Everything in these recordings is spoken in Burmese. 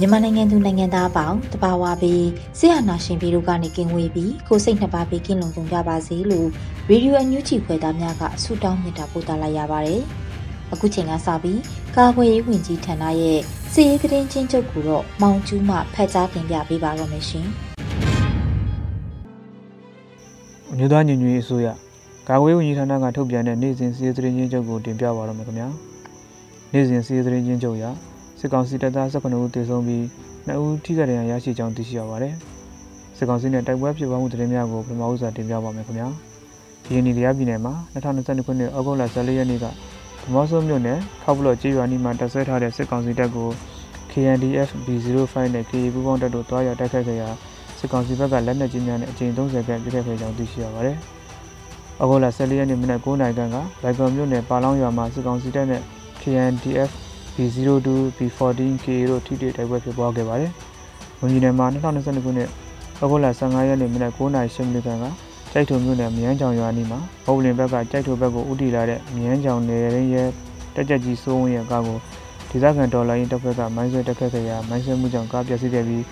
မြန်မာနိုင်ငံသူနိုင်ငံသားအပေါင်းတဘာဝပြီးဆရာနာရှင်ပြည်တို့ကနေကင်းဝေးပြီးကိုစိတ်နှစ်ပါးပြီးကင်းလုံခြုံကြပါစေလို့ရေဒီယိုအန်ယူဂျီဖွယ်သားများကဆုတောင်းမြတ်တာပို့သလိုက်ရပါတယ်။အခုချိန်ကစပြီးကာကွယ်ရေးဝန်ကြီးဌာနရဲ့စီရေးသတင်းချင်းချုပ်ကိုတော့မောင်ကျူးမှဖတ်ကြားတင်ပြပေးပါရမရှင်။မြို့သားညညွေအစိုးရကာကွယ်ရေးဝန်ကြီးဌာနကထုတ်ပြန်တဲ့နေ့စဉ်စီရေးသတင်းချင်းချုပ်ကိုတင်ပြပါရမယ်ခင်ဗျာ။နေ့စဉ်စီရေးသတင်းချင်းချုပ်ရာ စစ်ကောင်စီတပ်သား19ဦးသေဆုံးပြီး2ဦးထိခိုက်ဒဏ်ရာရရှိကြောင်းသိရှိရပါတယ်။စစ်ကောင်စီနဲ့တိုက်ပွဲဖြစ်ပွားမှုသတင်းများကိုပထမဦးစွာတင်ပြပါမယ်ခင်ဗျာ။ဒီနေ့တရားပြည်နယ်မှာ2022ခုနှစ်ဩဂုတ်လ14ရက်နေ့ကဗမောဆိုးမြို့နယ်ခောက်ဘလော့ကျေးရွာနီမှာတပ်ဆွဲထားတဲ့စစ်ကောင်စီတပ်ကို KNDF B05 နဲ့ KA ပူးပေါင်းတပ်တို့တွားရောက်တိုက်ခိုက်ခဲ့ရာစစ်ကောင်စီဘက်ကလက်နက်ကြီးများနဲ့အကြိမ်30ခန့်ပစ်ခတ်ခဲ့ကြောင်းသိရှိရပါတယ်။ဩဂုတ်လ14ရက်နေ့မနက်9:00နာရီခန့်ကလိုင်ကော်မြို့နယ်ပါလောင်းရွာမှာစစ်ကောင်စီတပ်နဲ့ KNDF B02 B14 KA တို့ထိတွေ့တိုက်ပွဲဖြစ်ပွားခဲ့ပါတယ်။ဝန်ကြီးနယ်မှာ2022ခုနှစ်ဩဂုတ်လ15ရက်နေ့မနက်9:00နာရီ10မိနစ်ခန့်ကကြိုက်ထုံမြို့နယ်မြန်းချောင်ရွာနီမှာဘုံလင်ဘက်ကကြိုက်ထုံဘက်ကိုဥတီလာတဲ့မြန်းချောင်နယ်ရင်းရဲ့တက်ကြက်ကြီးစိုးဝင်းရဲ့ကားကိုဒေသခံဒေါ်လာရင်းတပ်ဖွဲ့ကမိုင်းဆွဲတက်ခတ်ခဲ့ရာမိုင်းဆွဲမှုကြောင့်ကားပျက်စီးခဲ့ပြီး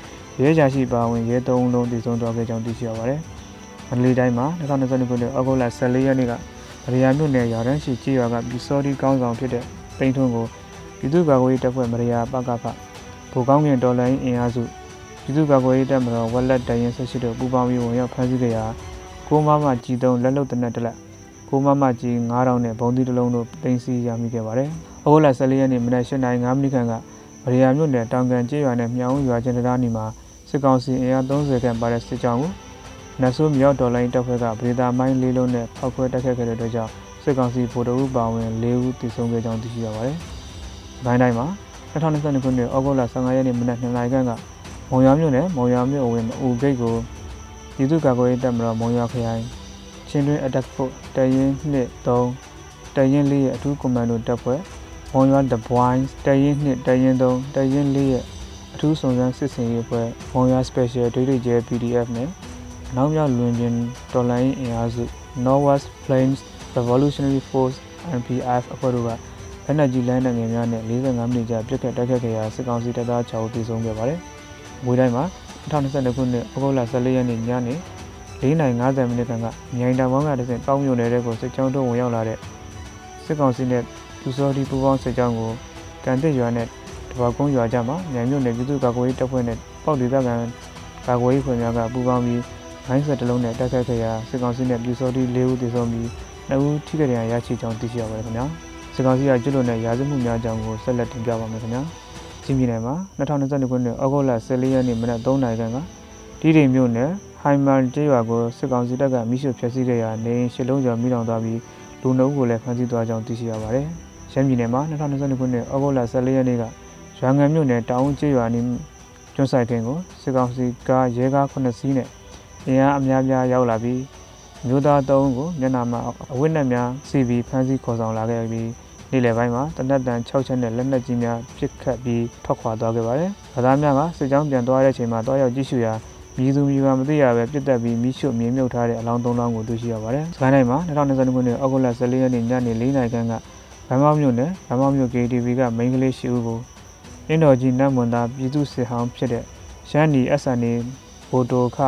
ရဲချာရှိပါဝင်ရဲသုံးလုံးတည်ဆုံးသွားခဲ့ကြောင်းသိရှိရပါတယ်။မန္တလေးတိုင်းမှာ2022ခုနှစ်ဩဂုတ်လ14ရက်နေ့ကဗရိယာမြို့နယ်ရာတန်းရှိကြေးရွာကပီစော်ဒီကောင်းဆောင်ဖြစ်တဲ့ပိန်ထွန်းကို ပြည်သူ့ကာကွယ်ရေးတပ်ဖွဲ့မရယာပကဖဗိုလ်ကောင်းငင်ဒေါ်လာရင်းအင်အားစုပြည်သူ့ကာကွယ်ရေးတပ်မတော်ဝက်လက်တရင်ဆက်ရှိတို့ပူးပေါင်းပြီးဝင်ရောက်ဖမ်းဆီးကြရာကိုမမကြီးသုံးလက်လုံတနက်တလက်ကိုမမကြီး9000နဲ့ဘုံသီးတစ်လုံးတို့တင်စီရမိခဲ့ပါတယ်။ဩဂုတ်လ14ရက်နေ့မနက်၈နာရီ5မိနစ်ခန့်ကဗရိယာမြို့နယ်တောင်ကန်ကျေးရွာနဲ့မြောင်းရွာချင်းတရားနီမှာစစ်ကောင်စီအင်အား30ခန့်ပါတဲ့စစ်ကြောင်းကိုနတ်ဆိုးမြောက်ဒေါ်လာရင်းတပ်ဖွဲ့ကဗေဒါမိုင်းလေးလုံးနဲ့ဖောက်ခွဲတိုက်ခတ်ခဲ့တဲ့အတွက်ကြောင့်စစ်ကောင်စီဗိုလ်တော်ဦးပါဝင်၄ဦးတိစုံခဲ့ကြောင်းသိရှိရပါတယ်။ ဘိုင်းတိုင်းမှာ2022ခုနှစ်ဩဂုတ်လ15ရက်နေ့မနက်2နာရီခန့်ကမုံရွာမြို့နယ်မုံရွာမြို့အဝင်ဦးဂိတ်ကိုပြည်သူ့ကာကွယ်ရေးတပ်မတော်မုံရွာခရိုင်ချင်းတွင်းအတက်ဖို့တရင်နှစ်3တရင်4ရဲ့အထူးကွန်မန်ဒိုတပ်ဖွဲ့မုံရွာ The Boys တရင်2တရင်3တရင်4ရဲ့အထူးစုံစမ်းစစ်ဆင်ရေးအဖွဲ့မုံရွာ Special ဒိတ်ဒိတ်ကျဲ PDF နဲ့အနောက်မြောက်လွင်ပြင်တော်လိုင်းအင်အားစု Northwest Plains Revolutionary Force NPF အဖွဲ့တို့က လက်နက်ကြီးလမ်းနံငယ်များနဲ့45မိနစ်ကြာပြစ်ခတ်တိုက်ခတ်ခဲ့ရာစစ်ကောင်စီတပ်သား6ဦးသေဆုံးခဲ့ပါတယ်။ငွေတိုင်းမှာ2022ခုနှစ်ဩဂုတ်လ14ရက်နေ့ညနေ4:50မိနစ်ခန့်ကမြိုင်တံပေါင်းကတဆင့်တောင်းမြို့နယ်တဲ့ကိုစစ်ကြောင်းတို့ဝင်ရောက်လာတဲ့စစ်ကောင်စီနဲ့သူစောဒီပူပေါင်းစစ်ကြောင်းကိုကန်တစ်ရွာနဲ့တဘာကုန်းရွာကြမှာမြိုင်မြို့နယ်ပြည်သူ့ကာကွယ်ရေးတပ်ဖွဲ့နဲ့ပေါက်ဒေသခံကာကွယ်ရေးဖွဲ့များကပူးပေါင်းပြီးမိုင်းဆက်တလုံးနဲ့တိုက်ခိုက်ခဲ့ရာစစ်ကောင်စီနဲ့ပြည်စောဒီ၄ဦးသေဆုံးပြီး2ဦးထိခိုက်ဒဏ်ရာရရှိကြောင်းသိရှိရပါတယ်ခင်ဗျာ။ စကောင်စီကကျွလွန်တဲ့ရာဇမှုများကြောင်းကိုဆက်လက်တင်ပြပါမယ်ခင်ဗျာ။ချင်းပြည်နယ်မှာ2022ခုနှစ်ဩဂုတ်လ14ရက်နေ့မနက်3နာရီခန့်ကတီးတိမ်မြို့နယ်ဟိုင်မန်ကျေးရွာကိုစစ်ကောင်စီတပ်ကမိရှုဖျက်ဆီးခဲ့ရာနေရှစ်လုံးကျော်မိလောင်သွားပြီးလူနှုတ်ကိုလည်းဖမ်းဆီးသွားကြောင်းသိရှိရပါတယ်။ရှမ်းပြည်နယ်မှာ2022ခုနှစ်ဩဂုတ်လ14ရက်နေ့ကရွာငံမြို့နယ်တောင်ကျေးရွာနီးကျွန်းဆိုင်ခင်းကိုစစ်ကောင်စီကရဲကား9စီးနဲ့အင်အားအများများရောက်လာပြီးမျိုးသား၃ဦးကိုမျက်နှာမှာအဝိနက်များစီပြီးဖမ်းဆီးခေါ်ဆောင်လာခဲ့ပြီး နေ့လယ်ပိုင်းမှာတနက်တန်6ချက်နဲ့လက်နက်ကြီးများပစ်ခတ်ပြီးထွက်ခွာသွားခဲ့ပါတယ်။ဗသားများကစစ်ကြောင်းပြန်သွားတဲ့အချိန်မှာတွားရောက်ကြည့်ရှုရာမြည်သူမြည်ပါမသိရပဲပြစ်တက်ပြီးမိရှုမြေမြုပ်ထားတဲ့အလောင်းသုံးလောင်းကိုတွေ့ရှိရပါတယ်။စကိုင်းတိုင်းမှာ2022ခုနှစ်အောက်တိုဘာ14ရက်နေ့ညနေ4:00နာရီခန့်ကဗမောက်မြို့နယ်ဗမောက်မြို့ KTV ကမိန်းကလေးရှိဦးကိုအင်းတော်ကြီးနတ်မွန်သားပြည်သူစစ်ဟောင်းဖြစ်တဲ့ရှမ်းနီ SNA ဘိုတိုခ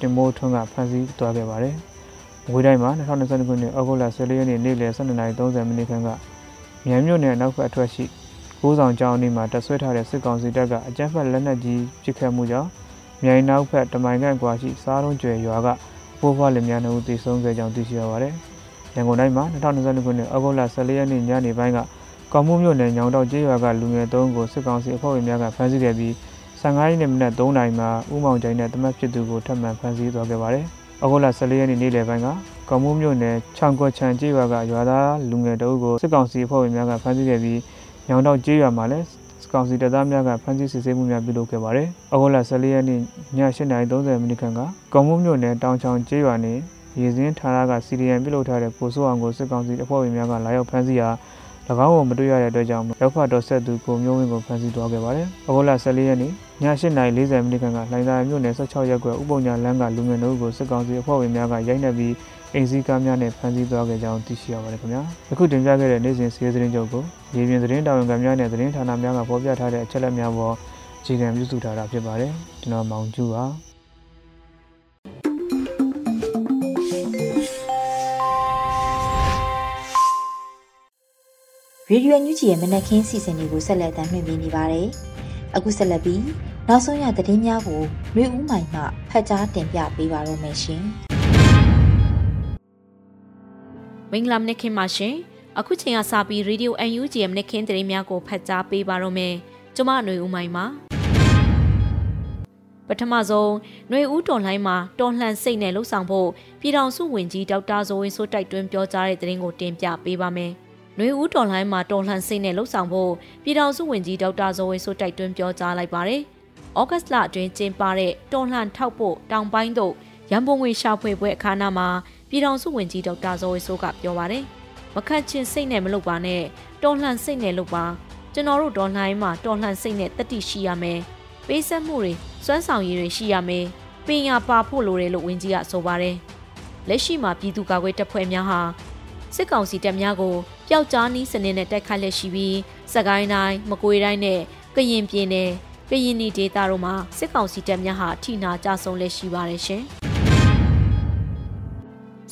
တင်မိုးထွန်းကဖမ်းဆီးသွားခဲ့ပါတယ်။ငွေတိုင်းမှာ2022ခုနှစ်အောက်တိုဘာ14ရက်နေ့နေ့လယ်12:30မိနစ်ခန့်က မြန်မြို့နယ်နောက်ဖက်အထွက်ရှိကိုးဆောင်ကျောင်းအနီးမှာတပ်ဆွဲထားတဲ့စစ်ကောင်စီတပ်ကအကြမ်းဖက်လက်နက်ကြီးပစ်ခတ်မှုကြောင့်မြိုင်နောက်ဖက်တမိုင်ခန့်ကွာရှိစားလုံးကျွယ်ရွာကပိုးဖွားလင်များနှုတ်တည်ဆုံးခဲ့ကြောင်းသိရှိရပါတယ်။ရန်ကုန်တိုင်းမှာ2022ခုနှစ်ဩဂုတ်လ14ရက်နေ့ညနေပိုင်းကကောင်းမှုမြို့နယ်ညောင်တောက်ကျေးရွာကလူငယ်၃ကိုစစ်ကောင်စီအဖွဲ့ဝင်များကဖမ်းဆီးခဲ့ပြီး15ရက်နေ့မနက်3နာရီမှာဥမောင်ကျိုင်နဲ့တမတ်ဖြစ်သူကိုထပ်မံဖမ်းဆီးသွားခဲ့ပါတယ်။ဩဂုတ်လ14ရက်နေ့နေ့လယ်ပိုင်းက ကောင်းမှုမြို့နယ်ချောင်ကွက်ချန်ကျေးရွာကရွာသားလူငယ်တအုပ်ကိုစစ်ကောင်စီအဖွဲ့ဝင်များကဖမ်းဆီးခဲ့ပြီးညောင်တောက်ကျေးရွာမှာလည်းစကောင်စီတပ်သားများကဖမ်းဆီးစစ်ဆေးမှုများပြုလုပ်ခဲ့ပါတယ်။ဩဂုတ်လ14ရက်နေ့ည8:30မိနစ်ခန့်ကကောင်းမှုမြို့နယ်တောင်ချောင်ကျေးရွာနေရေစင်းဌာနကစီရီယံပြုလုပ်ထားတဲ့ပိုဆိုးအောင်ကိုစစ်ကောင်စီအဖွဲ့ဝင်များကလာရောက်ဖမ်းဆီးရာ၎င်းကိုမတွေ့ရတဲ့အတွက်ကြောင့်ရောက်ဖတ်တော်ဆက်သူကိုမျိုးဝင်းကိုဖမ်းဆီးသွားခဲ့ပါတယ်။ဩဂုတ်လ14ရက်နေ့ည8:40မိနစ်ခန့်ကလိုင်သာမြို့နယ်16ရပ်ကွက်ဥပုံညာလမ်းကလူငယ်တို့ကိုစစ်ကောင်စီအဖွဲ့ဝင်များကရိုက်နှက်ပြီး အိမ်စည်းကားများနဲ့ဖမ်းဆီးသွားခဲ့ကြောင်းသိရှိရပါတယ်ခင်ဗျာ။အခုတင်ပြခဲ့တဲ့နေ့စဉ်စီးရီးသတင်းချုပ်ကိုရေပြင်သတင်းတာဝန်ခံများနဲ့သတင်းဌာနများကဖော်ပြထားတဲ့အချက်အလက်များပေါ်အခြေခံပြုစုထားတာဖြစ်ပါတယ်။ကျွန်တော်မောင်ကျူပါ။ရေဒီယိုညူဂျီရဲ့မနက်ခင်းစီစဉ်တွေကိုဆက်လက်တင်ပြနေပါတယ်။အခုဆက်လက်ပြီးနောက်ဆုံးရသတင်းများကိုမျိုးဦးမိုင်မှဖတ်ကြားတင်ပြပေးပါရမရှင်။ မင်္ဂလာမနက်ခင်းပါရှင်။အခုချိန်ကစပြီး Radio UNG ရဲ့မနက်ခင်းသတင်းများကိုဖတ်ကြားပေးပါရမယ်။ကျွန်မຫນွေဦးမိုင်ပါ။ပထမဆုံးຫນွေဦးတော်လှိုင်းမှာတော်လှန်စိတ်နဲ့လှုပ်ဆောင်ဖို့ပြည်ထောင်စုဝန်ကြီးဒေါက်တာဇော်ဝင်းစိုးတိုက်တွန်းပြောကြားတဲ့သတင်းကိုတင်ပြပေးပါမယ်။နှွေဦးတော်လှန်မှာတော်လှန်စိတ်နဲ့လှုပ်ဆောင်ဖို့ပြည်ထောင်စုဝန်ကြီးဒေါက်တာဇော်ဝေဆိုတိုက်တွန်းပြောကြားလိုက်ပါတယ်။ဩဂတ်လအတွင်းကျင်းပတဲ့တော်လှန်ထောက်ဖို့တောင်ပိုင်းသို့ရန်ပုံငွေရှာဖွေပွဲအခမ်းအနားမှာ ပြည်ထောင်စုဝန်ကြီးဒေါက်တာဇော်ဝေဆိုကပြောပါတယ်။မခန့်ချင်းစိတ်နဲ့မလုပ်ပါနဲ့တော်လှန်စိတ်နဲ့လုပ်ပါကျွန်တော်တို့တော်လှန်မှာတော်လှန်စိတ်နဲ့တတိရှိရမယ်။ပေးဆက်မှုတွေစွမ်းဆောင်ရည်တွေရှိရမယ်။ပညာပါဖို့လိုတယ်လို့ဝန်ကြီးကဆိုပါတယ်။လက်ရှိမှာပြည်သူ့ကာကွယ်တပ်ဖွဲ့များဟာစစ်ကောင်စီတပ်များကိုပျောက်ကြားနီးစနစ်နဲ့တိုက်ခိုက်လက်ရှိပြီးစကိုင်းတိုင်းမကွေးတိုင်းနဲ့ကရင်ပြည်နယ်ကရင်နီဒေသတို့မှာစစ်ကောင်စီတပ်များဟာထိနာကြဆုံးလက်ရှိပါတယ်ရှင်။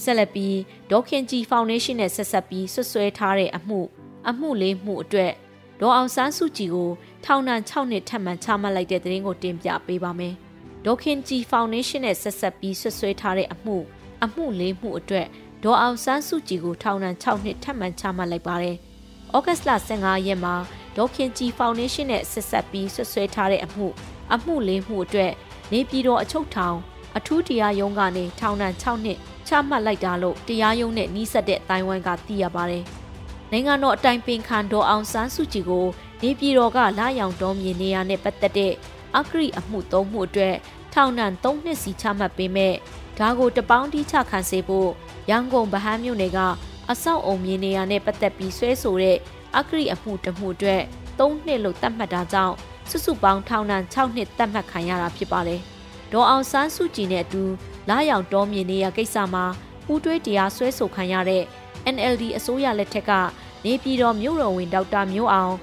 ဆက်လက်ပြီးဒေါခင်ဂျီဖောင်ဒေးရှင်းနဲ့ဆက်ဆက်ပြီးဆွဆွဲထားတဲ့အမှု အမှုလေးမှုအတွက်ဒေါ်အောင်ဆန်းစုကြည်ကိုထောင်ဒဏ်6နှစ်ထပ်မံချမှတ်လိုက်တဲ့သတင်းကိုတင်ပြပေးပါမယ်။ဒေါခင်ဂျီဖောင်ဒေးရှင်းနဲ့ဆက်ဆက်ပြီးဆွဆွဲထားတဲ့အမှု အမှုလေးမှုအတွက်ဒေါ်အောင်ဆန်းစုကြည်ကိုထောင်ဒဏ်6နှစ်ထပ်မံချမှတ်လိုက်ပါတယ်။ဩဂတ်လ15ရက်မှာဒေါ်ခင်ကြည်ဖောင်ဒေးရှင်းနဲ့ဆက်ဆက်ပြီးဆွဆွဲထားတဲ့အမှု အမှုလေးမှုအတွက်နေပြည်တော်အချုပ်ထောင်အထူးတရားရုံးကနေထောင်ဒဏ်6နှစ် ချမှတ်လိုက်တာလို့တရားရုံးနဲ့နှီးဆက်တဲ့အတိုင်းဝိုင်းကသိရပါတယ်။နိုင်ငံတော်အတိုင်ပင်ခံဒေါ်အောင်ဆန်းစုကြည်ကိုနေပြည်တော်ကလာရောင်တော်မြေနေရာနဲ့ပတ်သက်တဲ့အဂရိအမှု၃မှုအတွက်ထောင်ဒဏ်၃နှစ်စီချမှတ်ပေးမဲ့ဒါကိုတပေါင်းတီးချခံစေဖို့ရန်ကုန်ဗဟန်းမြို့နယ်ကအဆောက်အုံမြေနေရာနဲ့ပတ်သက်ပြီးဆွဲဆိုတဲ့အဂရိအမှုတမှုအတွက်၃နှစ်လို့သတ်မှတ်တာကြောင့်စုစုပေါင်းထောင်ဒဏ်6နှစ်သတ်မှတ်ခံရတာဖြစ်ပါတယ်။ဒေါ်အောင်ဆန်းစုကြည်နဲ့အတူ လာရောက်တော်မြေနေရကိစ္စမှာပူးတွဲတရားစွဲဆိုခံရတဲ့ NLD အစိုးရလက်ထက်ကနေပြည်တော်မြို့တော်ဝင်ဒေါက်တာမျိုးအောင်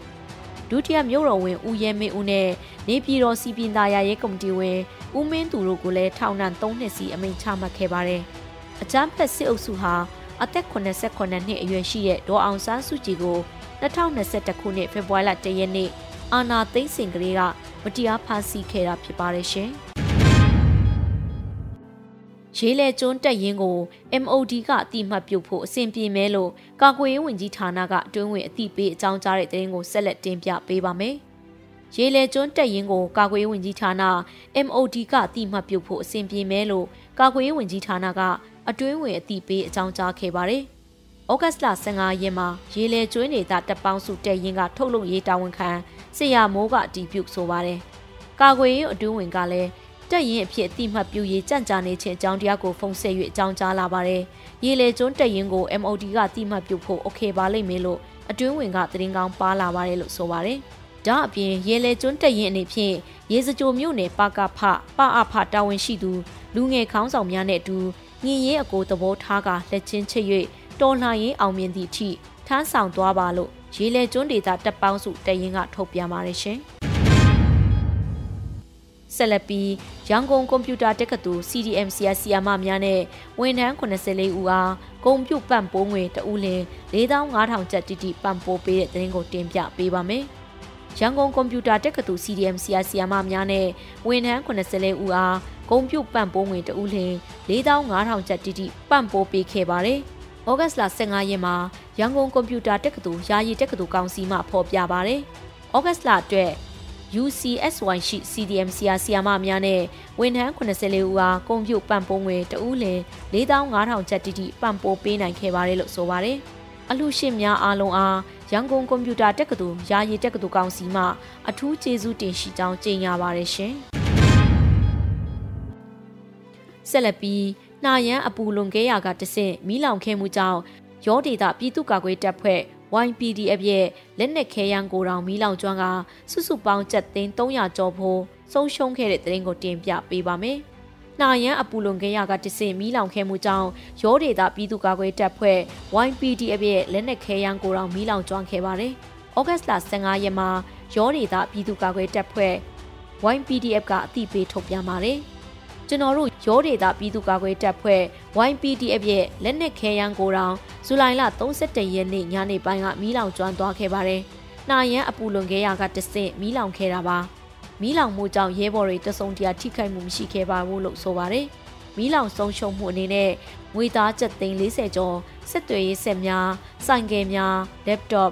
ဒုတိယမြို့တော်ဝင်ဦးရဲမင်းဦးနဲ့နေပြည်တော်စီပင်သားရရဲကော်မတီဝင်ဦးမင်းသူတို့ကိုလည်းထောင်ဒဏ်3နှစ်စီအမိန့်ချမှတ်ခဲ့ပါတယ်။အကြမ်းဖက်စစ်အုပ်စုဟာအသက်89နှစ်အရွယ်ရှိတဲ့ဒေါ်အောင်ဆန်းစုကြည်ကို2021ခုနှစ်ဖေဖော်ဝါရီလ1ရက်နေ့အာနာသိန်းစင်ကလေးကမတရားဖမ်းဆီးခဲ့တာဖြစ်ပါတယ်ရှင်။ ရေးလေကျွန်းတက်ရင်ကို MOD ကအတိမတ်ပြုတ်ဖို့အဆင်ပြေမဲလို့ကာကွယ်ရေးဝန်ကြီးဌာနကအတွင်းဝင်အတိပေးအကြောင်းကြားတဲ့သတင်းကိုဆက်လက်တင်ပြပေးပါမယ်။ရေလေကျွန်းတက်ရင်ကိုကာကွယ်ရေးဝန်ကြီးဌာန MOD ကအတိမတ်ပြုတ်ဖို့အဆင်ပြေမဲလို့ကာကွယ်ရေးဝန်ကြီးဌာနကအတွင်းဝင်အသိပေးအကြောင်းကြားခဲ့ပါတယ်။ဩဂတ်စ်လ15ရက်မှာရေလေကျွင်းနေတာတပ်ပေါင်းစုတက်ရင်ကထုတ်လုပ်ရေးတာဝန်ခံဆရာမိုးကအတည်ပြုဆိုပါတယ်။ကာကွယ်ရေးအတွင်းဝင်ကလည်း တက်ရင်အဖြစ်အတိမတ်ပြူရေးကြံ့ကြာနေခြင်းအကြောင်းတရားကိုဖုံးဆက်၍အကြောင်းကြားလာပါတယ်။ရေလေကျွန်းတက်ရင်ကို MOD ကတိမတ်ပြူဖို့ okay ပါလိမ့်မယ်လို့အတွင်းဝင်ကသတင်းကောင်းပါလာပါတယ်လို့ဆိုပါတယ်။ဒါအပြင်ရေလေကျွန်းတက်ရင်အနေဖြင့်ရေစကြိုမြို့နယ်ပါကဖပအဖတာဝန်ရှိသူလူငယ်ခေါင်းဆောင်များနဲ့အတူငင်းရင်အကိုသဘောထားကလက်ချင်းချိတ်၍တော်လှန်ရေးအောင်မြင်သည့်အထိထမ်းဆောင်သွားပါလို့ရေလေကျွန်းဒေသတပ်ပေါင်းစုတရင်ကထုတ်ပြန်ပါတယ်ရှင်။ ဆက်လက်ပြီးရန်ကုန်ကွန်ပျူတာတက္ကသိုလ် CDM ဆရာဆရာမများနဲ့ဝန်ထမ်း84ဦးအားဂုံပြုတ်ပန့်ပိုးငွေတဦးလင်4500ကျပ်တိတိပန့်ပိုးပေးတဲ့သတင်းကိုတင်ပြပေးပါမယ်။ရန်ကုန်ကွန်ပျူတာတက္ကသိုလ် CDM ဆရာဆရာမများနဲ့ဝန်ထမ်း84ဦးအားဂုံပြုတ်ပန့်ပိုးငွေတဦးလင်4500ကျပ်တိတိပန့်ပိုးပေးခဲ့ပါတယ်။ဩဂတ်စ်လ15ရက်မှာရန်ကုန်ကွန်ပျူတာတက္ကသိုလ်ယာယီတက္ကသိုလ်ကောင်စီမှဖော်ပြပါတယ်။ဩဂတ်စ်လအတွက် UCSY ရှိ CDM ဆရာဆရာမများနဲ့ဝန်ထမ်း84ဦးအားကုန်ပြုတ်ပံ့ပိုးငွေတဦးလင်4500ကျပ်တိတိပံ့ပိုးပေးနိုင်ခဲ့ပါတယ်လို့ဆိုပါတယ်။အလှရှင်များအားလုံးအားရန်ကုန်ကွန်ပျူတာတက္ကသိုလ်ယာယီတက္ကသိုလ်ကောင်စီမှအထူးကျေးဇူးတင်ရှိကြောင်းကြေညာပါတယ်ရှင်။ဆက်လက်ပြီးနှာရန်အပူလွန်ကဲရာကတဆင့်မီးလောင်ခဲ့မှုကြောင့်ရောဒေတာပြည်သူ့ကာကွယ်တပ်ဖွဲ့ YPDF ရဲ့လက်နက်ခဲယမ်းကိုတောင်မီးလောင်ကျွမ်းကစုစုပေါင်းကျပ်သိန်း300ကျော်ဖို့ဆုံးရှုံးခဲ့တဲ့တဲ့ရင်ကိုတင်ပြပေးပါမယ်။နှာရန်အပူလွန်ခဲရကတစင်မီးလောင်ခဲ့မှုကြောင့်ရောဒေတာပြည်သူ့ကာကွယ်တပ်ဖွဲ့ YPDF ရဲ့လက်နက်ခဲယမ်းကိုတောင်မီးလောင်ကျွမ်းခဲ့ပါတယ်။ဩဂတ်စ်လ15ရက်မှာရောဒေတာပြည်သူ့ကာကွယ်တပ်ဖွဲ့ YPDF ကအသိပေးထုတ်ပြန်ပါတယ်။ ကျွန်တော်တို့ရောဒေတာပြည်သူ့ကာကွယ်တပ်ဖွဲ့ YPDF ရဲ့လက်နက်ခဲယမ်းကိုတောင်ဇူလိုင်လ31ရက်နေ့ညနေပိုင်းကမီးလောင်ကျွမ်းသွားခဲ့ပါတယ်။နှာရန်အပူလွန်ခဲရာကတဆင့်မီးလောင်ခဲ့တာပါ။မီးလောင်မှုကြောင့်ရဲဘော်တွေတဆုံတရာထိခိုက်မှုမရှိခဲ့ပါဘူးလို့ဆိုပါတယ်။မီးလောင်ဆုံးရှုံးမှုအနေနဲ့ငွေသားကျပ်သိန်း40ကျော်စစ်တွေရေးဆက်များစိုင်ကယ်များ laptop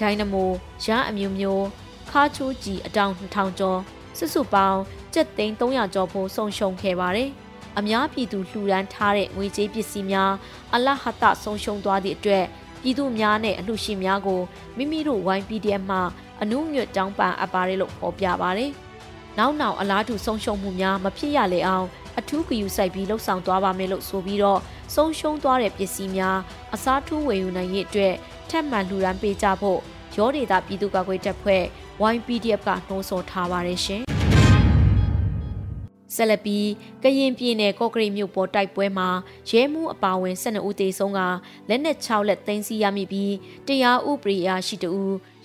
ဒိုင်နမိုရအမျိုးမျိုးခါချိုးကြီးအတောင်2000ကျော်စုစုပေါင်း ကျပ်သိန်း300ကျော်ဖို့ဆုံးရှုံးခဲ့ပါတယ်။အများပြည်သူလှူဒန်းထားတဲ့ငွေကြေးပစ္စည်းများအလဟတဆုံးရှုံးသွားသည့်အတွက်ပြည်သူများနဲ့အလှရှင်များကိုမိမိတို့ YPDF မှအနုညွတ်တောင်းပန်အပ်ပါတယ်လို့ဖော်ပြပါတယ်။နောက်နောက်အလားတူဆုံးရှုံးမှုများမဖြစ်ရလေအောင်အထူးဂရုစိုက်ပြီးလှုပ်ဆောင်သွားပါမယ်လို့ဆိုပြီးတော့ဆုံးရှုံးသွားတဲ့ပစ္စည်းများအစားထိုးဝယ်ယူနိုင်ရေးအတွက်ထပ်မံလှူဒန်းပေးကြဖို့ရောဒေတာပြည်သူ့ကာကွယ်တပ်ဖွဲ့ YPDF ကနှိုးဆော်ထားပါတယ်ရှင်။ ဆက်လက်ပြီးကရင်ပြည်နယ်ကော့ကရိတ်မြို့ပေါ်တိုက်ပွဲမှာရဲမှုအပါဝင်12ဦးသေဆုံးကလက်နက်6လက်သိမ်းဆည်းရမိပြီးတရားဥပဒေအရှိတူ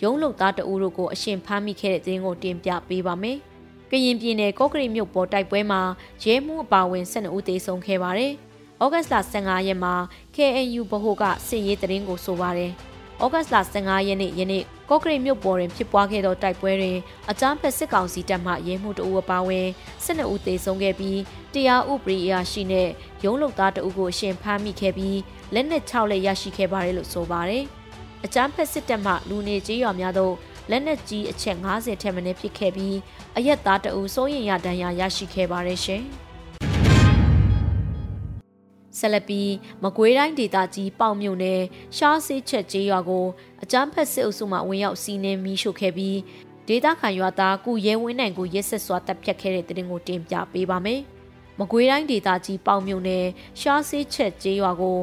ရုံးလုံသားတဦးတို့ကိုအရှင်ဖမ်းမိခဲ့တဲ့သတင်းကိုတင်ပြပေးပါမယ်။ကရင်ပြည်နယ်ကော့ကရိတ်မြို့ပေါ်တိုက်ပွဲမှာရဲမှုအပါဝင်12ဦးသေဆုံးခဲ့ပါတယ်။ဩဂတ်စ်လ15ရက်မှာ KNU ဗဟိုကစစ်ရေးသတင်းကိုဆိုပါတယ်။ ဩဂတ်စ်လ15ရက်နေ့ယနေ့ကော့ကရိတ်မြို့ပေါ်တွင်ဖြစ်ပွားခဲ့သောတိုက်ပွဲတွင်အကြမ်းဖက်စစ်ကောင်စီတပ်မှရဲမှုတအူအပါအဝင်12ဦးသေဆုံးခဲ့ပြီးတရားဥပဒေအရာရှိနဲ့ရုံးလုံသားတအူကိုအရှင်ဖမ်းမိခဲ့ပြီးလက်နက်6လက်ရရှိခဲ့ပါတယ်လို့ဆိုပါတယ်။အကြမ်းဖက်စစ်တပ်မှလူနေကြေးရွာများသို့လက်နက်ကြီးအချက်50ထက်မနည်းပစ်ခဲ့ပြီးအရက်သားတအူစိုးရင်ရဒဏ်ရာရရှိခဲ့ပါတယ်ရှင်။ ဆက်လက်ပြီးမကွေးတိုင်းဒေသကြီးပေါင်မြုံနယ်ရှားစေးချက်ကျေးရွာကိုအကြမ်းဖက်စစ်အုပ်စုမှဝင်ရောက်စီးနင်းမိရှို့ခဲ့ပြီးဒေသခံရွာသားကုရဲဝင်းနိုင်ကိုရက်ဆက်စွာတပ်ဖြတ်ခဲ့တဲ့တဲ့တင်ကိုတင်ပြပေးပါမယ်။မကွေးတိုင်းဒေသကြီးပေါင်မြုံနယ်ရှားစေးချက်ကျေးရွာကို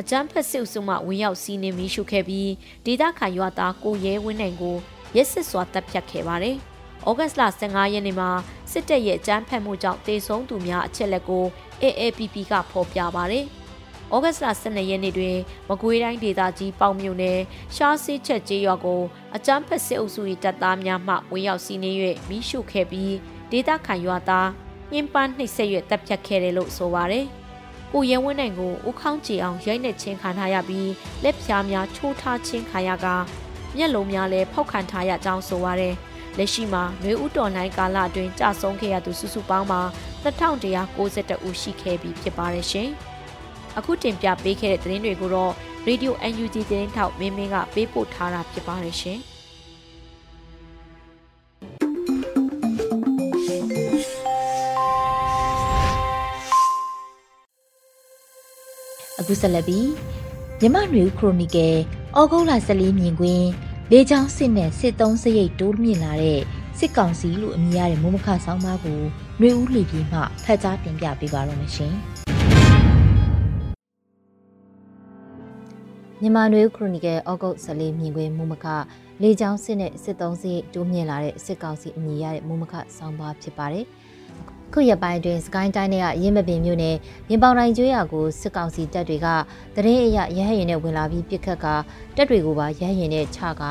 အကြမ်းဖက်စစ်အုပ်စုမှဝင်ရောက်စီးနင်းမိရှို့ခဲ့ပြီးဒေသခံရွာသားကိုရဲဝင်းနိုင်ကိုရက်ဆက်စွာတပ်ဖြတ်ခဲ့ပါတယ်။ဩဂတ်စ်လ15ရက်နေ့မှာစစ်တပ်ရဲ့အကြမ်းဖက်မှုကြောင့်တေဆုံးသူများအချက်လက်ကို AAPP ကဖော်ပြပါတယ်။ဩဂတ်စ်လ12ရက်နေ့တွင်မကွေးတိုင်းဒေသကြီးပေါင်မြုံနယ်ရှားစေးချက်ကျေးရွာကိုအကြမ်းဖက်စစ်အုပ်စု၏တပ်သားများမှဝင်ရောက်စီးနင်း၍မိရှုခဲ့ပြီးဒေသခံရွာသားညှဉ်းပန်းနှိပ်စက်၍တပ်ဖြတ်ခဲ့တယ်လို့ဆိုပါတယ်။ကိုရဲဝင်းနိုင်ကိုဦးခေါင်းကြည်အောင်ရိုက်နှက်ချင်းခံထားရပြီးလက်ဖြားများချိုးထားချင်းခံရကမျက်လုံးများလည်းဖောက်ခံထားရကြောင်းဆိုပါတယ်။လက်ရှိမှာနှွေဦးတော်နိုင်ကာလအတွင်းကြဆုံးခဲ့ရသူစုစုပေါင်းမှာ 2192ဦးရှိခဲ့ပြီဖြစ်ပါတယ်ရှင်။အခုတင်ပြပေးခဲ့တဲ့သတင်းတွေကိုတော့ Radio UNG သတင်းထောက်မင်းမင်းကပေးပို့ထားတာဖြစ်ပါတယ်ရှင်။အခုဆက်လက်ပြီးမြမနွေခရိုနီကယ်ဩဂုတ်လ14မြင်ကွင်းလေချောင်းစစ်နဲ့စစ်သုံးစရိတ်တိုးမြင့်လာတဲ့စစ်ကောင်စီလို့အမည်ရတဲ့မိုးမခဆောင်းပါးကို ຫນွေဦးလီပြီးမှဖတ်ကြားတင်ပြပေးပါတော့မရှင်။မြန်မာနွေဦးခရိုနီကယ်ဩဂုတ်14မြင်ကွင်းမိုးမခလေချောင်းစစ်နဲ့စစ်သုံးစရိတ်တိုးမြင့်လာတဲ့စစ်ကောင်စီအမည်ရတဲ့မိုးမခဆောင်းပါးဖြစ်ပါတယ်။ခုရပိုင်းတွင်စကိုင်းတိုင်းရဲ့ရင်းမပင်မြို့နယ်ရင်ပေါင်တိုင်းကျွေးရကိုစစ်ကောင်စီတပ်တွေကတရင်အရရဟရင်နဲ့ဝင်လာပြီးပစ်ခတ်ကတပ်တွေကိုပါရဟရင်နဲ့ချက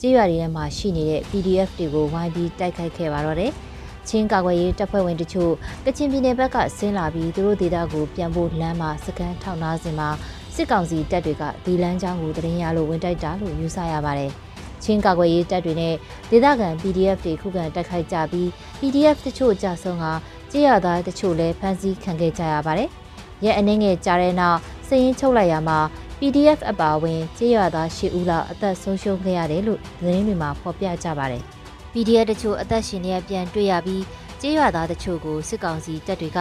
ကြေးရွာတွေထဲမှာရှိနေတဲ့ PDF တွေကိုဝိုင်းပြီးတိုက်ခိုက်ခဲ့ပါတော့တယ်။ ချချင်းကာကွယ်ရေးတပ်ဖွဲ့ဝင်တချို့ကချင်ပြည်နယ်ဘက်ကဆင်းလာပြီးသူတို့ဒေသကိုပြန်ဖို့လမ်းမှာစကန်ထောက်နာစင်မှာစစ်ကောင်စီတပ်တွေကဒီလမ်းကြောင်းကိုတရင်ရလို့ဝင်တိုက်တာလို့ယူဆရပါတယ်။ချင်းကာကွယ်ရေးတပ်တွေနဲ့ဒေသခံ PDF တွေခုခံတိုက်ခိုက်ကြပြီး PDF တချို့ကြဆုံးကကြေးရသားတချို့လည်းဖမ်းဆီးခံခဲ့ကြရပါတယ်။ရဲအနေငယ်ကြားတဲ့နောက်စည်ရင်ချုပ်လိုက်ရမှာ PDF အပါအဝင်ကြေးရွာသား၈ဦးလောက်အသက်ဆုံးရှုံးခဲ့ရတယ်လို့သတင်းတွေမှာဖော်ပြကြပါတယ်။ PDF တချို့အသက်ရှင်နေပြန်တွေ့ရပြီးကြေးရွာသားတချို့ကိုစစ်ကောင်စီတပ်တွေက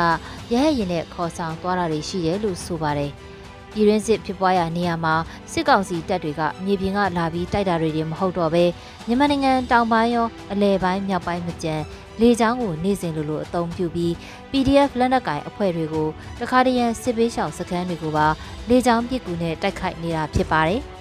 ရဟရင်နဲ့ခေါ်ဆောင်သွားတာတွေရှိတယ်လို့ဆိုပါတယ်။ပြည်ရင်းစစ်ဖြစ်ပွားရာနေရာမှာစစ်ကောင်စီတပ်တွေကမြေပြင်ကလာပြီးတိုက်တာတွေမဟုတ်တော့ဘဲမြန်မာနိုင်ငံတောင်ပိုင်းရောအလဲပိုင်းမြောက်ပိုင်းမကြံလေကြောင်းကိုနေ့စဉ်လိုလိုအသုံးပြုပြီး PDF လက်နက်ကင်အဖွဲ့တွေကိုတခါတရံစစ်ပေးရှောင်စခန်းတွေကိုပါလေကြောင်းပစ်ကူနဲ့တိုက်ခိုက်နေတာဖြစ်ပါတယ်။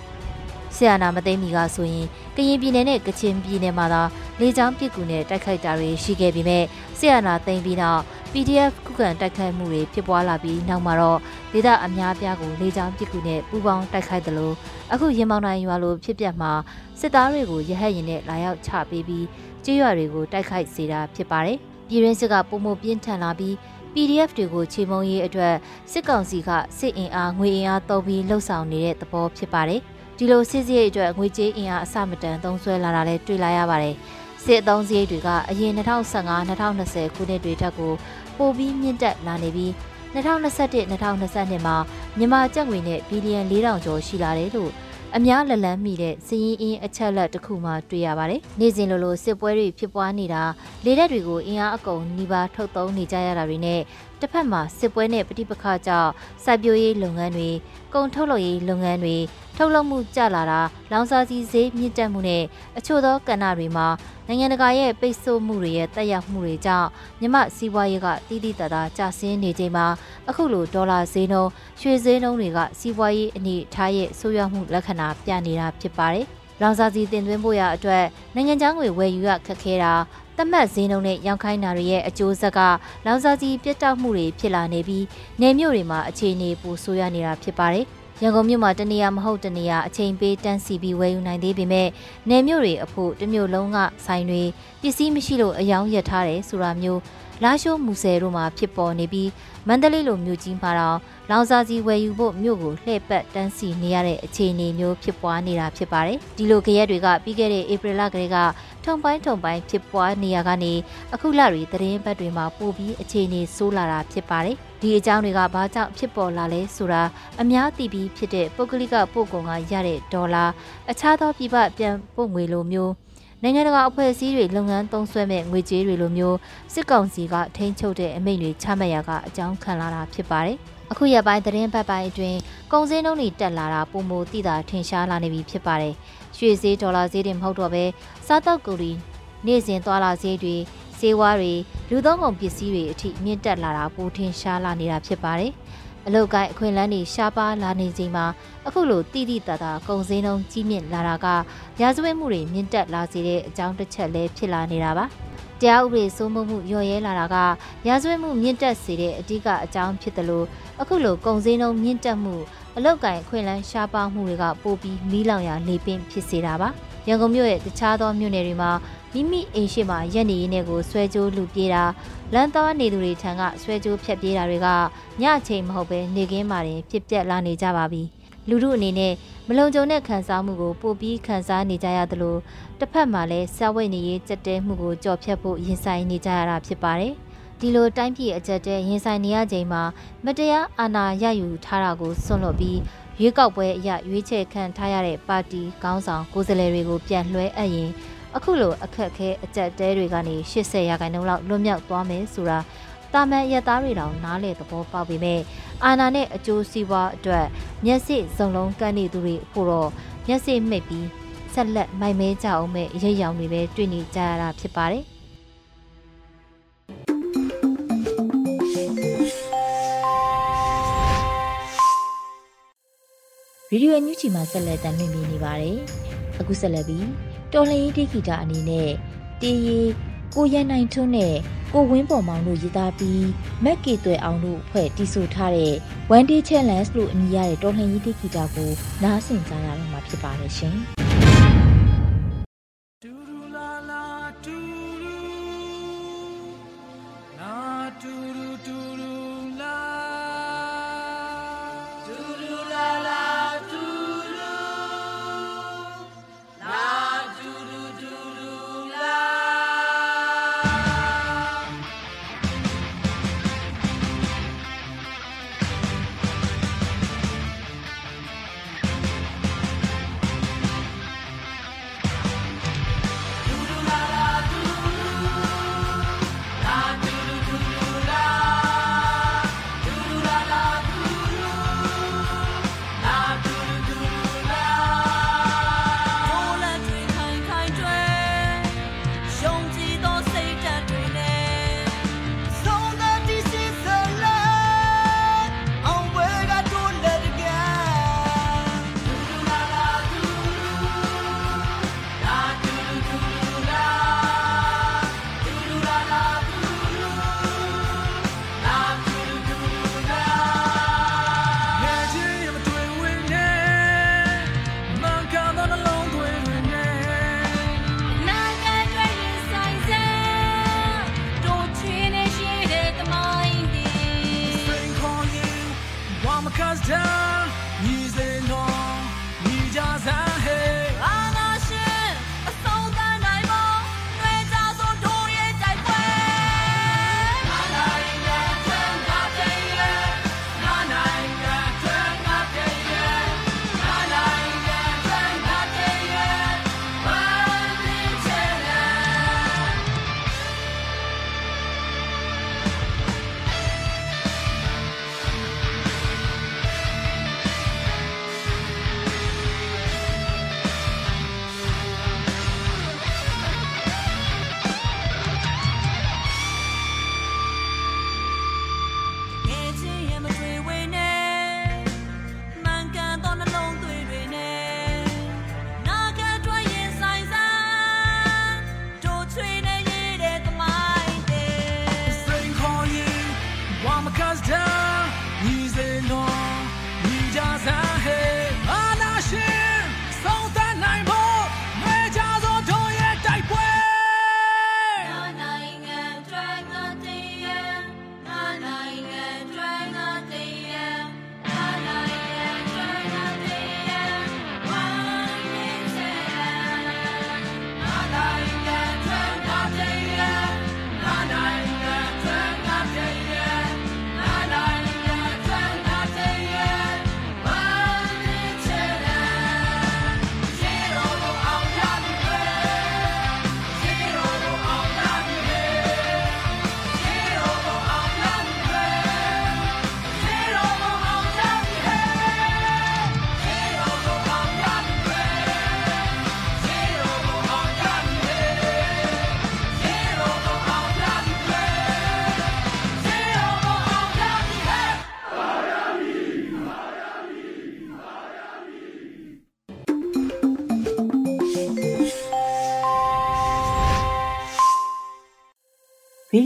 ဆီယနာမသိမီကဆိုရင်ကရင်ပြည်နယ်နဲ့ကချင်ပြည်နယ်မှာသာလေကြောင်းပစ်ကူနဲ့တိုက်ခိုက်တာတွေရှိခဲ့ပေမဲ့ဆီယနာသိမ်းပြီးနောက် PDF ခုခံတိုက်ခိုက်မှုတွေဖြစ်ပွားလာပြီးနောက်မှာတော့ဒေသအများပြားကိုလေကြောင်းပစ်ကူနဲ့ပူးပေါင်းတိုက်ခိုက်တယ်လို့အခုရင်မောင်နိုင်ရွာလိုဖြစ်ပျက်မှာစစ်သားတွေကိုရဟတ်ရင်နဲ့လာရောက်ချပေးပြီးကြေးရွာတွေကိုတိုက်ခိုက်စေတာဖြစ်ပါတယ်။ပြည်ရင်းစစ်ကပုံမပြင်းထန်လာပြီး PDF တွေကိုချေမုံရေးအတွက်စစ်ကောင်စီကစစ်အင်အားငွေအင်အားသုံးပြီးလှုပ်ဆောင်နေတဲ့သဘောဖြစ်ပါတယ်။ ဒီလိုစစ်စရိတ်အတွက်ငွေကြေးအင်အားအစမတန်သုံးစွဲလာတာလည်းတွေ့လာရပါတယ်။စစ်အုံစရိတ်တွေကအရင်2015-2020ခုနှစ်တွေထက်ကိုပိုပြီးမြင့်တက်လာနေပြီး2021-2022မှာမြန်မာကျပ်ငွေနဲ့ဘီလီယံ4000ကျော်ရှိလာတယ်လို့အများလက်လန်းမိတဲ့စည်ရင်အင်းအချက်လက်တစ်ခုမှတွေ့ရပါတယ်။နေ့စဉ်လိုလိုစစ်ပွဲတွေဖြစ်ပွားနေတာလေတပ်တွေကိုအင်အားအကုန်နှီးပါထုတ်သုံးနေကြရတာတွေနဲ့တစ်ဖက်မှာစစ်ပွဲနဲ့ပဋိပက္ခကြောင့်စိုက်ပျိုးရေးလုပ်ငန်းတွေကုန်ထုတ်လုပ်ရေးလုပ်ငန်းတွေ ထုတ်လုပ်မှုကျလာတာလောင်စာဆီဈေးမြင့်တက်မှုနဲ့အချို့သောကဏ္ဍတွေမှာနိုင်ငံတကာရဲ့ပိတ်ဆို့မှုတွေရဲ့တက်ရောက်မှုတွေကြောင့်မြမစီးပွားရေးကတည်တည်တသာကျဆင်းနေချိန်မှာအခုလိုဒေါ်လာဈေးနှုန်းရွှေဈေးနှုန်းတွေကစီးပွားရေးအနေထားရဲ့ဆိုးရွားမှုလက္ခဏာပြနေတာဖြစ်ပါတယ်။လောင်စာဆီတင်သွင်းဖို့ရအတွက်နိုင်ငံခြားငွေဝယ်ယူရခက်ခဲတာတမတ်ဈေးနှုန်းနဲ့ရောင်းခိုင်းတာတွေရဲ့အကျိုးဆက်ကလောင်စာဆီပြတ်တောက်မှုတွေဖြစ်လာနေပြီးနေမြို့တွေမှာအခြေအနေပိုဆိုးရနေတာဖြစ်ပါတယ်။ ရန်ကုန်မြို့မှာတနေရာမဟုတ်တနေရာအချိန်ပေးတန်းစီပြီးဝယ်ယူနိုင်သေးပေမဲ့နယ်မြို့တွေအဖို့တမျိုးလုံးကဆိုင်တွေပစ္စည်းမရှိလို့အယောင်ရထားတယ်ဆိုတာမျိုး လာရှိုးမူဆယ်တို့မှာဖြစ်ပေါ်နေပြီးမန္တလေးလိုမြို့ကြီးမှာတော့လောင်စာစီဝယ်ယူဖို့မြို့ကိုလှည့်ပတ်တန်းစီနေရတဲ့အခြေအနေမျိုးဖြစ်ပွားနေတာဖြစ်ပါတယ်။ဒီလိုကြရက်တွေကပြီးခဲ့တဲ့ဧပြီလကလေးကထုံပိုင်းထုံပိုင်းဖြစ်ပွားနေရကနေအခုလတွေသတင်းပတ်တွေမှာပိုပြီးအခြေအနေဆိုးလာတာဖြစ်ပါတယ်။ဒီအကြောင်းတွေကဘာကြောင့်ဖြစ်ပေါ်လာလဲဆိုတာအများသိပြီးဖြစ်တဲ့ပုဂ္ဂလိကပို့ကုန်ကရတဲ့ဒေါ်လာအခြားသောပြည်ပပြန်ပို့ငွေလိုမျိုး နိုင်ငံတကာအဖွဲ့အစည်းတွေလုပ်ငန်းသုံးစွဲမဲ့ငွေကြေးတွေလိုမျိုးစစ်ကောင်စီကထိန်းချုပ်တဲ့အမိန့်တွေချမှတ်ရကအကြောင်းခံလာတာဖြစ်ပါတယ်။အခုရပိုင်းသတင်းပတ်ပိုင်းအတွင်းကုန်စည်နှုန်းတွေတက်လာတာပုံမသိတာထင်ရှားလာနေပြီဖြစ်ပါတယ်။ရွှေဈေးဒေါ်လာဈေးတွေမဟုတ်တော့ဘဲစားတောက်ကူတွေနေ့စဉ်သွားလာဈေးတွေဈေးဝါးတွေလူသုံးကုန်ပစ္စည်းတွေအထိမြင့်တက်လာတာပိုထင်ရှားလာနေတာဖြစ်ပါတယ်။ အလုတ်ကိုင်းအခွင့်အလန်းတွေရှားပါလာနေချိန်မှာအခုလိုတိတိတသာကုံစင်းလုံးကြီးမြင့်လာတာကရာဇဝတ်မှုတွေမြင့်တက်လာစေတဲ့အကြောင်းတစ်ချက်လည်းဖြစ်လာနေတာပါတရားဥပဒေစိုးမိုးမှုလျော့ရဲလာတာကရာဇဝတ်မှုမြင့်တက်စေတဲ့အဓိကအကြောင်းဖြစ်တယ်လို့အခုလိုကုံစင်းလုံးမြင့်တက်မှုအလုတ်ကိုင်းအခွင့်အလန်းရှားပါမှုတွေကပိုပြီးမီးလောင်ရာလေပင်ဖြစ်စေတာပါရန်ကုန်မြို့ရဲ့တခြားသောမြို့နယ်တွေမှာမိမိအိမ်ရှိမှာရက်နေရင်းနဲ့ကိုဆွဲကြိုးလူပြေးတာ လမ်းသွားနေသူတွေထံကဆွဲကြိုးဖြတ်ပြေးတာတွေကညအချိန်မဟုတ်ပဲနေကင်းမှာတင်ဖြစ်ပျက်လာနေကြပါပြီလူတို့အနေနဲ့မလုံခြုံတဲ့ခံစားမှုကိုပိုပြီးခံစားနေကြရသလိုတစ်ဖက်မှာလည်းစာဝိတ်နေရေးကြက်တဲမှုကိုကြော်ဖြတ်ဖို့ရင်ဆိုင်နေကြရတာဖြစ်ပါတယ်ဒီလိုတိုင်းပြည်အကြက်တဲရင်ဆိုင်နေရချိန်မှာမတရားအာဏာရယူထားတာကိုစွန့်လွတ်ပြီးရွေးကောက်ပွဲအရရွေးချယ်ခံထားရတဲ့ပါတီခေါင်းဆောင်ကိုယ်စားလှယ်တွေကိုပြန်လွှဲအပ်ရင် အခုလိုအခက်ခဲအကြက်တဲတွေကနေ80ရာခိုင်နှုန်းလောက်လွတ်မြောက်သွားမယ်ဆိုတာတာမန်ရသားတွေတောင်နားလေသဘောပေါက်ပေမဲ့အာနာနဲ့အကျိုးစီးပွားအတွက်မျက်စိစုံလုံးကန်းနေသူတွေဖို့တော့မျက်စိမှိတ်ပြီးဆက်လက်မိုင်မဲကြအောင်မဲ့ရိပ်ရောင်တွေပဲတွေ့နေကြရတာဖြစ်ပါတယ်ဗီဒီယိုအန်ယူချီမှာဆက်လက်တင်ပြနေပါတယ်။အခုဆက်လက်ပြီး တော်လှန်ရေးတိဂီတာအနေနဲ့တေးရီကိုရန်နိုင်ထွန်းနဲ့ကိုဝင်းပေါ်မောင်တို့ရေးသားပြီးမက်ကေသွဲအောင်တို့ဖွဲ့တီးဆိုထားတဲ့ One Day Challenge လို့အမည်ရတဲ့တော်လှန်ရေးတိဂီတာကိုနားဆင်ကြရတော့မှာဖြစ်ပါတယ်ရှင်။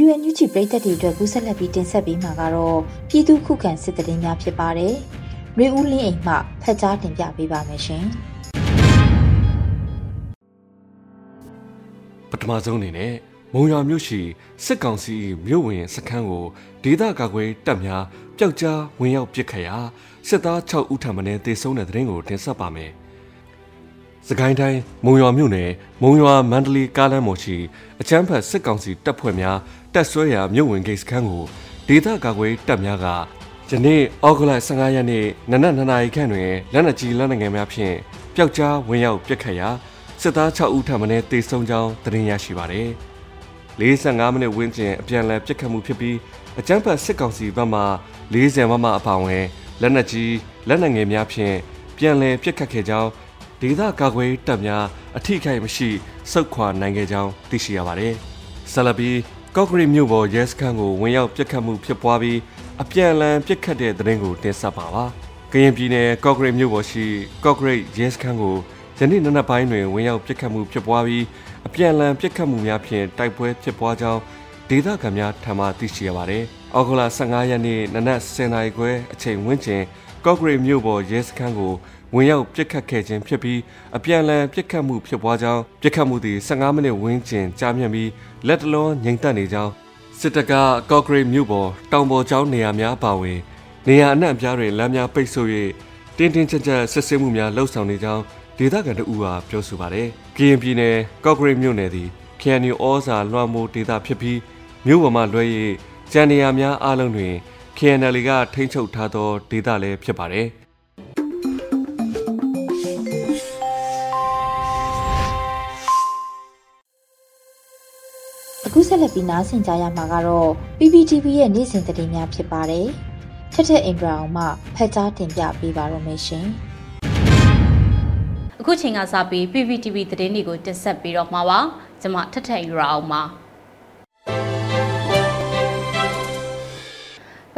ရေဒီယိုညူချီပရိသတ်တွေအတွက်ကူးဆက်လက်ပြီးတင်ဆက်ပေးမှာကတော့ပြည်သူခုခံစစ်တရင်များဖြစ်ပါတယ်။ရေဦးလင်းအိမ်မှဖတ်ကြားတင်ပြပေးပါမယ်ရှင်။ပထမဆုံးအနေနဲ့မုံရွာမြို့ရှိစစ်ကောင်စီမြို့ဝင်စခန်းကိုဒေသကာကွယ်တပ်များပျောက်ကြားဝင်ရောက်ပစ်ခတ်ရာစစ်သား6ဦးထံမှတေဆုံးတဲ့တဲ့ရင်ကိုတင်ဆက်ပါမယ်။စကိုင်းတိုင်းမုံရွာမြို့နယ်မုံရွာမန္တလေးကားလမ်းပေါ်ရှိအချမ်းဖတ်စစ်ကောင်စီတပ်ဖွဲ့များ တပ်ဆွဲရာမြို့ဝင်ဂိတ်စခန်းကိုဒေသကာကွယ်တပ်များကယနေ့ဩဂုတ်လ15ရက်နေ့နနက်2နာရီခန့်တွင်လက်နက်ကြီးလက်နက်ငယ်များဖြင့်ပျောက်ကြားဝင်ရောက်ပစ်ခတ်ရာစစ်သား6ဦးထံမှတေဆုံးကြောင်းသတင်းရရှိပါသည်။45မိနစ်ဝန်းကျင်အပြန်အလှန်ပစ်ခတ်မှုဖြစ်ပြီးအကြမ်းဖက်စစ်ကောင်စီဘက်မှ40မမအပါဝင်လက်နက်ကြီးလက်နက်ငယ်များဖြင့်ပြန်လည်ပစ်ခတ်ခဲ့ကြောင်းဒေသကာကွယ်တပ်များအထိခိုက်မရှိစုခွာနိုင်ခဲ့ကြောင်းသိရှိရပါတယ်။ဆလဘီ ကော့ဂရိမြို့ပေါ်ရဲစခန်းကိုဝင်ရောက်ပစ်ခတ်မှုဖြစ်ပွားပြီးအပြန်အလှန်ပစ်ခတ်တဲ့တဲ့ရင်ကိုတင်ဆက်ပါပါ။ကရင်ပြည်နယ်ကော့ဂရိမြို့ပေါ်ရှိကော့ဂရိရဲစခန်းကိုယနေ့နနက်ပိုင်းတွင်ဝင်ရောက်ပစ်ခတ်မှုဖြစ်ပွားပြီးအပြန်အလှန်ပစ်ခတ်မှုများဖြင့်တိုက်ပွဲဖြစ်ပွားကြောင်းဒေသခံများထံမှသိရှိရပါတယ်။အောက်ဂလ15ရက်နေ့နနက်10:00နာရီခွဲအချိန်ဝန်းကျင်ကော့ဂရိမြို့ပေါ်ရဲစခန်းကို ဝင်ရောက်ပစ်ခတ်ခဲ့ခြင်းဖြစ်ပြီးအပြန်အလှန်ပစ်ခတ်မှုဖြစ်ပွားကြောင်းပစ်ခတ်မှုသည်15မိနစ်ဝန်းကျင်ကြာမြင့်ပြီးလက်တလုံးငြိမ်သက်နေကြောင်းစစ်တပ်ကကော့ဂရိမြို့ပေါ်တောင်ပေါ်ကျောင်းနေရာများပါဝင် နေရာအနှံ့အပြားတွင်လမ်းများပိတ်ဆို့၍တင်းတင်းကြပ်ကြပ်စစ်ဆေးမှုများလှုပ်ဆောင်နေကြောင်းဒေသခံတို့ကပြောဆိုပါတယ်။ကရင်ပြည်နယ်ကော့ဂရိတ်မြို့နယ်သည် KNU ဩဇာလွှမ်းမိုးဒေသဖြစ်ပြီးမြို့ပေါ်မှာလွှဲ၍ကြံနေရများအလုံးတွင် KNL ကထိန်းချုပ်ထားသောဒေသလည်းဖြစ်ပါတယ်။ အခုဆက်လက်ပြီးနားဆင်ကြရမှာကတော့ PPTV ရဲ့နေ့စဉ်သတင်းများဖြစ်ပါတယ်။ထက်ထက်အင်ဒရာအောင်မှဖတ်ကြားတင်ပြပေးပါရမရှင်။အခုချိန်ကစပြီး PPTV သတင်းတွေကိုတင်ဆက်ပြီးတော့မှာပါကျွန်မထထယူရအောင်ပါ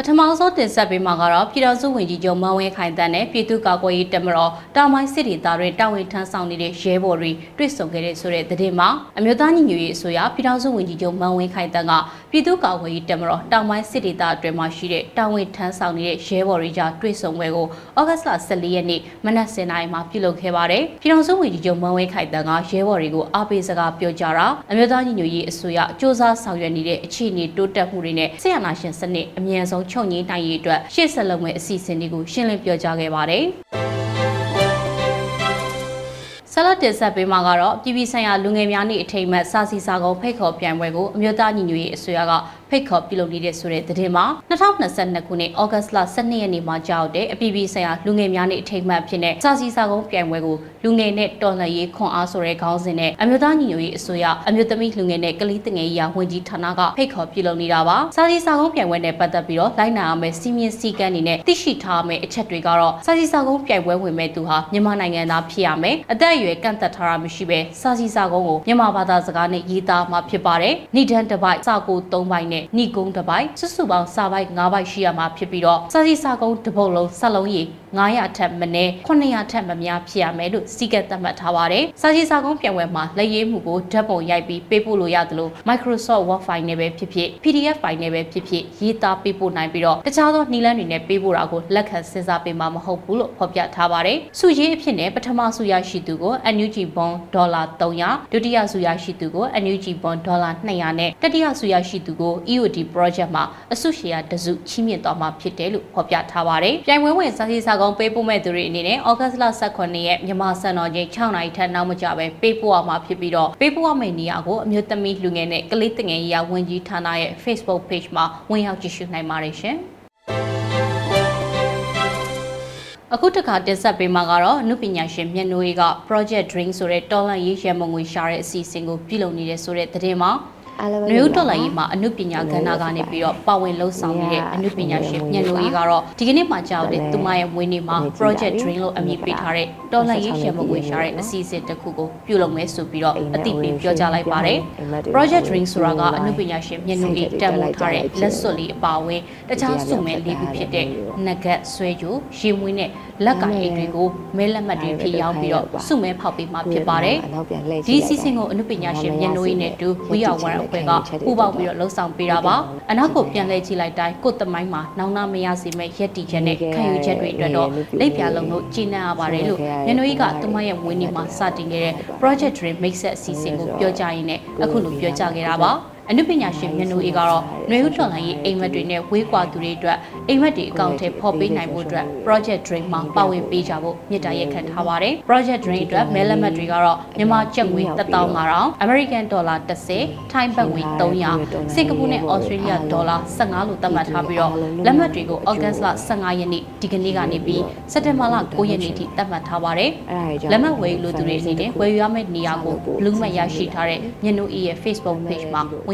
ထမဆုံးတင်ဆက်ပေးမှာကတော့ပြည်တော်စုဝင်ကြီးချုပ်မန်ဝင်းခိုင်တန်းနဲ့ပြည်သူ့ကာကွယ်ရေးတပ်မတော်တာမိုင်းစစ်ဒေသတွင်တာဝန်ထမ်းဆောင်နေတဲ့ရဲဘော်တွေတွေ့ဆုံခဲ့တဲ့ဆိုတဲ့သတင်းမှာအမျိုးသားညီညွတ်ရေးအစိုးရပြည်တော်စုဝင်ကြီးချုပ်မန်ဝင်းခိုင်တန်းက ပြည်သူ့ကာကွယ်ရေးတပ်မတော်တာမိုင်းစစ်ဒေသအတွင်းမှာရှိတဲ့တာဝန်ထမ်းဆောင်နေတဲ့ရဲဘော်တွေကြားတွေ့ဆုံပွဲကိုဩဂတ်စ်လ14ရက်နေ့မနက်10:00နာရီမှာပြုလုပ်ခဲ့ပါတယ်။ပြည်တော်စုဝင်ကြီးချုပ်မန်ဝင်းခိုင်တန်းကရဲဘော်တွေကိုအားပေးစကားပြောကြားတာအမျိုးသားညီညွတ်ရေးအစိုးရစ조사ဆောင်ရွက်နေတဲ့အခြေအနေတိုးတက်မှုတွေနဲ့ဆရာနာရှင်စနစ်အမြန်ဆုံးချုပ်ငြိမ်းနိုင်ရေးအတွက်ရှေ့ဆက်လုပ်မယ့်အစီအစဉ်တွေကိုရှင်းလင်းပြောကြားခဲ့ပါတယ်။ ဆလတ်တင်ဆက်ပေးမှာကတော့ပြည်ပဆိုင်ရာလူငယ်များနေ့အထိမ်းအမှတ်စာစီစာကုန်းဖိတ်ခေါ်ပြိုင်ပွဲကိုအမျိုးသားညီညွတ်ရေးအစိုးရကဖိတ်ခေါ်ပြုလုပ်နေတဲ့ဆိုတဲ့သတင်းမှာ2022ခုနှစ်ဩဂတ်လ12ရက်နေ့မှာကြောက်တဲ့အပြည်ပြည်ဆိုင်ရာလူငယ်များနေ့အထိမ်းအမှတ်ဖြစ်တဲ့စာစီစာကုန်းပြိုင်ပွဲကိုလူငယ်နဲ့တော်လှန်ရေးခွန်အားဆိုတဲ့ခေါင်းစဉ်နဲ့အမျိုးသားညီညွတ်ရေးအစိုးရအမျိုးသမီးလူငယ်နဲ့ကလေးတငယ်ရေးဝန်ကြီးဌာနကဖိတ်ခေါ်ပြုလုပ်နေတာပါစာစီစာကုန်းပြိုင်ပွဲနဲ့ပတ်သက်ပြီးတော့လိုက်နာရမယ့်စီမင်းစည်းကမ်းတွေနဲ့သိရှိထားမယ့်အချက်တွေကတော့စာစီစာကုန်းပြိုင်ပွဲဝင်မဲ့သူဟာမြန်မာနိုင်ငံသားဖြစ်ရမယ်အသက်အရွယ်ကန့်သက်ထားတာမရှိပဲစာစီစာကုန်းကိုမြန်မာဘာသာစကားနဲ့ရေးသားမှာဖြစ်ပါတယ်ဏိဒန်တစ်ပိုက်စာကို၃ပိုက်နဲ့ဏိကုန်းတစ်ပိုက်စုစုပေါင်းစာပိုက်၅ပိုက်ရှိရမှာဖြစ်ပြီးတော့စာစီစာကုန်းတစ်ပုတ်လုံးစက်လုံးရည် 900ထက်မနည်း900ထက်မများဖြစ်ရမယ်လို့စီကတ်သတ်မှတ်ထားပါတယ်။စာကြည့်စာကုန်းပြန်ဝယ်မှာလက်ရေးမှုကိုဓာတ်ပုံရိုက်ပြီးပေးပို့လို့ရတယ်လို့ Microsoft Word file နဲ့ပဲဖြစ်ဖြစ် PDF file နဲ့ပဲဖြစ်ဖြစ်ရေးသားပေးပို့နိုင်ပြီးတော့တခြားသောနည်းလမ်းတွေနဲ့ပေးပို့တာကိုလက်ခံစဉ်းစားပေးမှာမဟုတ်ဘူးလို့ဖော်ပြထားပါတယ်။စုရေးအဖြစ်နဲ့ပထမစုရရှိသူကို NUG bond ဒေါ်လာ300ဒုတိယစုရရှိသူကို NUG bond ဒေါ်လာ200နဲ့တတိယစုရရှိသူကို EOD project မှာအစုရှယ်ယာတစုချီးမြှင့်သွားမှာဖြစ်တယ်လို့ဖော်ပြထားပါတယ်။ပြိုင်ပွဲဝင်စာစီစာကုန်းပေးပို့မဲ့သူတွေအနေနဲ့ဩဂတ်စ်လ18ရက်မြန်မာစံတော်ချိန်6နာရီထက်နောက်မကျပဲပေးပို့ရမှာဖြစ်ပြီးတော့ပေးပို့ရမယ့်နေရာကိုအမျိုးသမီးလူငယ်နဲ့ကလေးတငယ်ရေးဝန်ကြီးဌာနရဲ့ Facebook page မှာဝင်ရောက်ကြည့်ရှုနိုင်ပါတယ်ရှင်အခုတခါတင်ဆက်ပေးမှာကတော့အနုပညာရှင်မြတ်နိုးရေးက Project Dream ဆိုတဲ့တော်လန်ရေးရမငွေရှာတဲ့အစီအစဉ်ကိုပြုလုပ်နေတဲ့ဆိုတဲ့သတင်းမှာ နယူးတော်လိုင်းမှာအနုပညာကဏ္ဍကနေပြီးတော့ပါဝင်လှုပ်ဆောင်နေတဲ့အနုပညာရှင်ညံလိုကြီးကတော့ဒီကနေ့မှကြောက်တဲ့သူမရဲ့မွေးနေ့မှာ Project Dream လို့အမည်ပေးထားတဲ့တော်လိုင်းရေးရှယ်မကွေရှာတဲ့အစီအစဉ်တစ်ခုကိုပြုလုပ်မယ်ဆိုပြီးတော့အသိပေးပြောကြားလိုက်ပါတယ် Project Dream ဆိုတာကအနုပညာရှင်ညံလိုကြီးတက်မှုထားတဲ့လက်စွပ်လေးအပါအဝင်တခြားစုမဲလေးခုဖြစ်တဲ့နဂတ်ဆွဲကြိုရေမွေးနဲ့လက်ကအိတ်တွေကိုမဲလက်မှတ်တွေဖြစ်ရောက်ပြီးတော့စုမဲဖောက်ပေးမှဖြစ်ပါတယ်ဒီစီစဉ်ကိုအနုပညာရှင်ညံလိုကြီးနဲ့တူဝီယာဝမ်အဖွဲ့ကပူးပေါင်းပြီးတော့လှုပ်ဆောင်ပေးတာပါအနောက်ကိုပြန်လဲကြည့်လိုက်တိုင်းကိုယ်တမိုင်းမှာနောင်နာမရစေမဲ့ရက်တီချက်နဲ့ခံယူချက်တွေအတွက်တော့လက်ပြလုံးလို့ကြီးနံရပါတယ်လို့ညနွေးကသူမရဲ့ဝင်းနေမှာစတင်ခဲ့တဲ့ Project Dream Mix အစီအစဉ်ကိုပြောကြားရင်းနဲ့အခုလိုပြောကြားခဲ့တာပါ အနုပညာရှင်မျက်နှာအေးကတော့ຫນွေဥထွန်လိုင်းရဲ့အိမ်မက်တွေနဲ့ဝေးကွာသူတွေအတွက်အိမ်မက်တွေအကောင့်ထဲဖော်ပေးနိုင်ဖို့အတွက် Project Dream မှာပါဝင်ပေးကြဖို့မြစ်တာရက်ခံထားပါတယ် Project Dream အတွက်မဲလက်မှတ်တွေကတော့မြန်မာကျပ်ငွေ15000 American Dollar 30 Thai ဘတ်ငွေ300စင်ကာပူနဲ့ Australia Dollar 15လို့သတ်မှတ်ထားပြီးတော့လက်မှတ်တွေကို August လ15ရက်နေ့ဒီကနေ့ကနေပြီးစက်တင်ဘာလ9ရက်နေ့ထိသတ်မှတ်ထားပါတယ်လက်မှတ်ဝယ်ယူလို့သူတွေအနေနဲ့ဝယ်ယူရမယ့်နေရာကို Blue Map ရရှိထားတဲ့ညနူအီရဲ့ Facebook page မှာဝင်